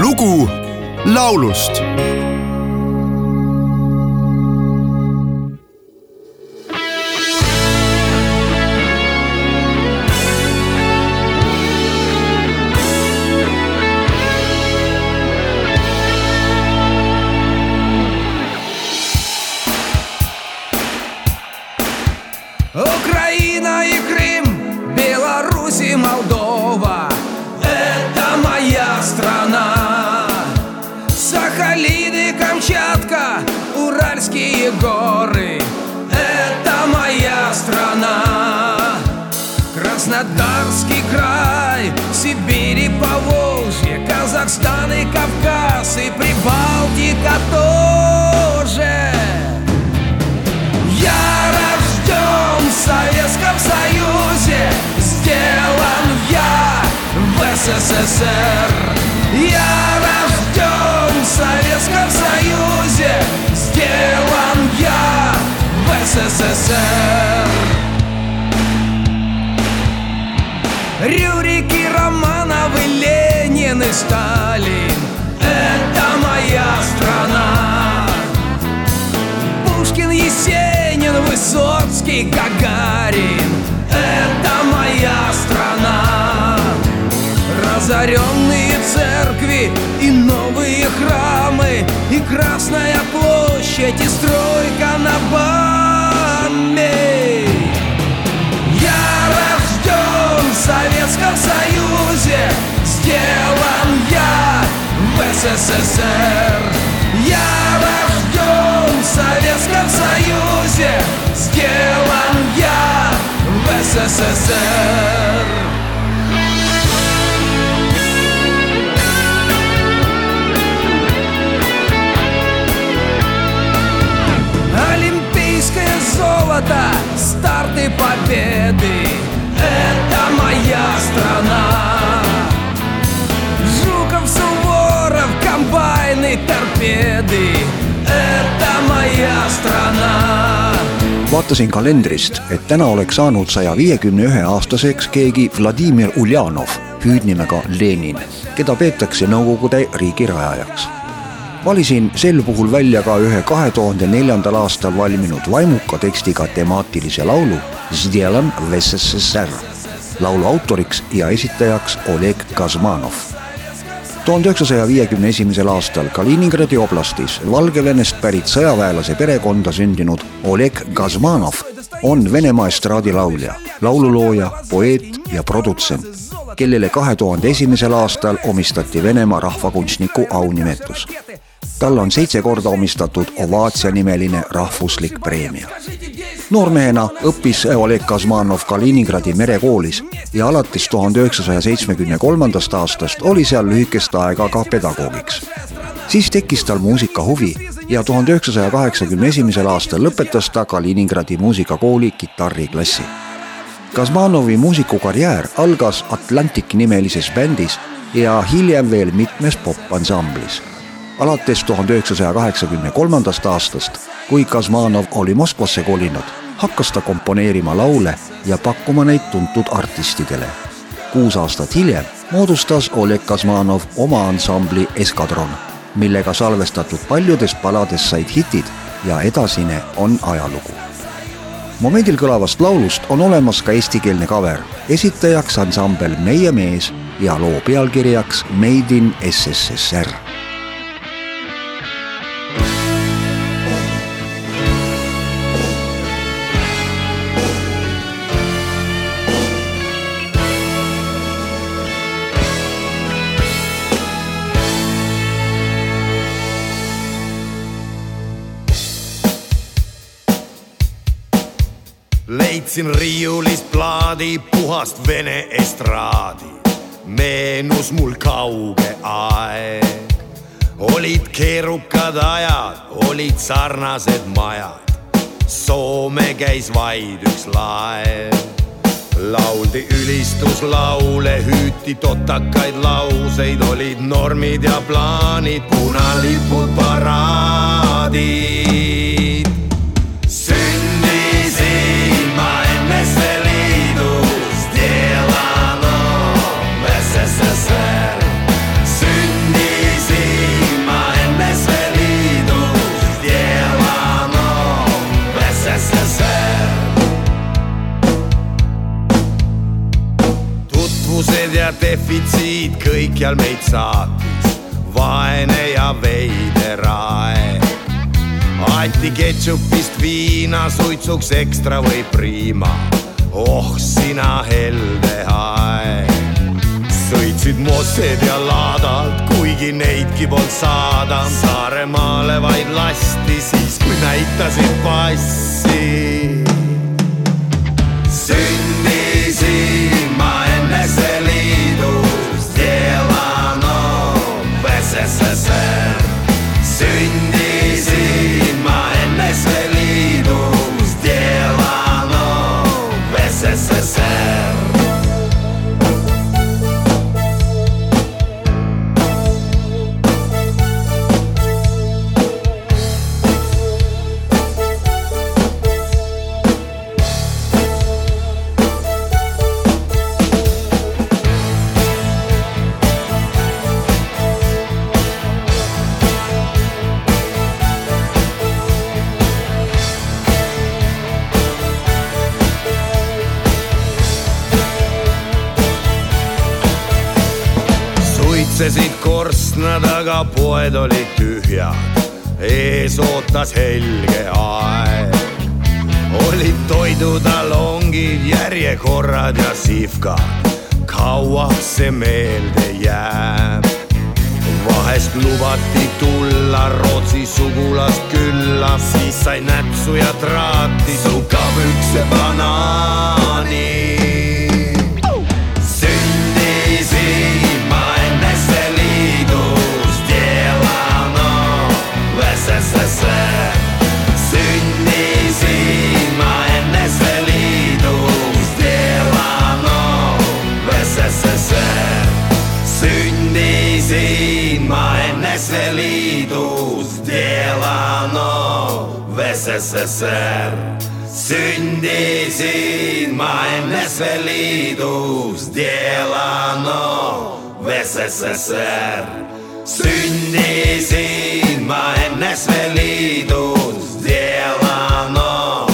lugu laulust горы. Это моя страна. Краснодарский край, Сибирь Поволжье Казахстан и Кавказ и Прибалтика тоже. Я рожден в Советском Союзе Сделан я в СССР. Я СССР Рюрики, Романовы, Ленин и Сталин. Это моя страна. Пушкин, Есенин, Высоцкий, Гагарин. Это моя страна. Разоренные церкви и новые храмы И Красная площадь, и стройка на Баме Я рожден в Советском Союзе. Сделан я в СССР. Я рожден в Советском Союзе. Сделан я в СССР страна vaatasin kalendrist, et täna oleks saanud saja viiekümne ühe aastaseks keegi Vladimir Uljanov, hüüdnimega Lenin, keda peetakse Nõukogude riigi rajajaks. valisin sel puhul välja ka ühe kahe tuhande neljandal aastal valminud vaimuka tekstiga temaatilise laulu Zdelan v SSSR. laulu autoriks ja esitajaks Oleg Kazmanov tuhande üheksasaja viiekümne esimesel aastal Kaliningradi oblastis Valgevenest pärit sõjaväelase perekonda sündinud Oleg Gazmanov on Venemaa estraadilaulja, laululooja, poeet ja produtsent, kellele kahe tuhande esimesel aastal omistati Venemaa rahvakunstniku aunimetus. talle on seitse korda omistatud Ovaatsia nimeline rahvuslik preemia noormehena õppis Oleg Kazmanov Kaliningradi merekoolis ja alates tuhande üheksasaja seitsmekümne kolmandast aastast oli seal lühikest aega ka pedagoogiks. siis tekkis tal muusikahuvi ja tuhande üheksasaja kaheksakümne esimesel aastal lõpetas ta Kaliningradi muusikakooli kitarriklassi. Kazmanovi muusikukarjäär algas Atlantic nimelises bändis ja hiljem veel mitmes popansamblis alates tuhande üheksasaja kaheksakümne kolmandast aastast, kui Kazmanov oli Moskvasse kolinud, hakkas ta komponeerima laule ja pakkuma neid tuntud artistidele. kuus aastat hiljem moodustas Oleg Kazmanov oma ansambli Eskadron, millega salvestatud paljudest paladest said hitid ja edasine on ajalugu. momendil kõlavast laulust on olemas ka eestikeelne cover, esitajaks ansambel Meie mees ja loo pealkirjaks Made in SSSR leidsin riiulist plaadi puhast vene estraadi. meenus mul kauge aeg. olid keerukad ajad, olid sarnased majad. Soome käis vaid üks laev. lauldi ülistuslaule, hüüti totakaid lauseid, olid normid ja plaanid, punalipud, paraadid. Defitsiit kõikjal meid saatis, vaene ja veider aeg. Ati ketšupist viina suitsuks ekstra või priima, oh sina helde aeg sõitsid mossed ja laadad, kuigi neidki polnud saada. Saaremaale vaid lasti siis, kui näitasid passi. Suitsesid korstna taga, poed olid tühjad, ees ootas helge aeg. olid toidutalongid, järjekorrad ja sihvkad, kauaks see meelde jääb. vahest lubati tulla Rootsi sugulast külla, siis sai nätsu ja traati, sukapükse banaani SSSR sündis ilmaimnes veel liidus Dielano VSSR sündis ilmaimnes veel liidus Dielano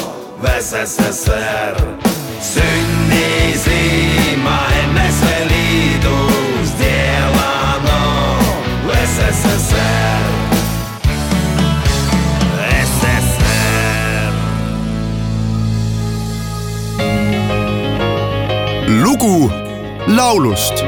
VSSR sündis lugu laulust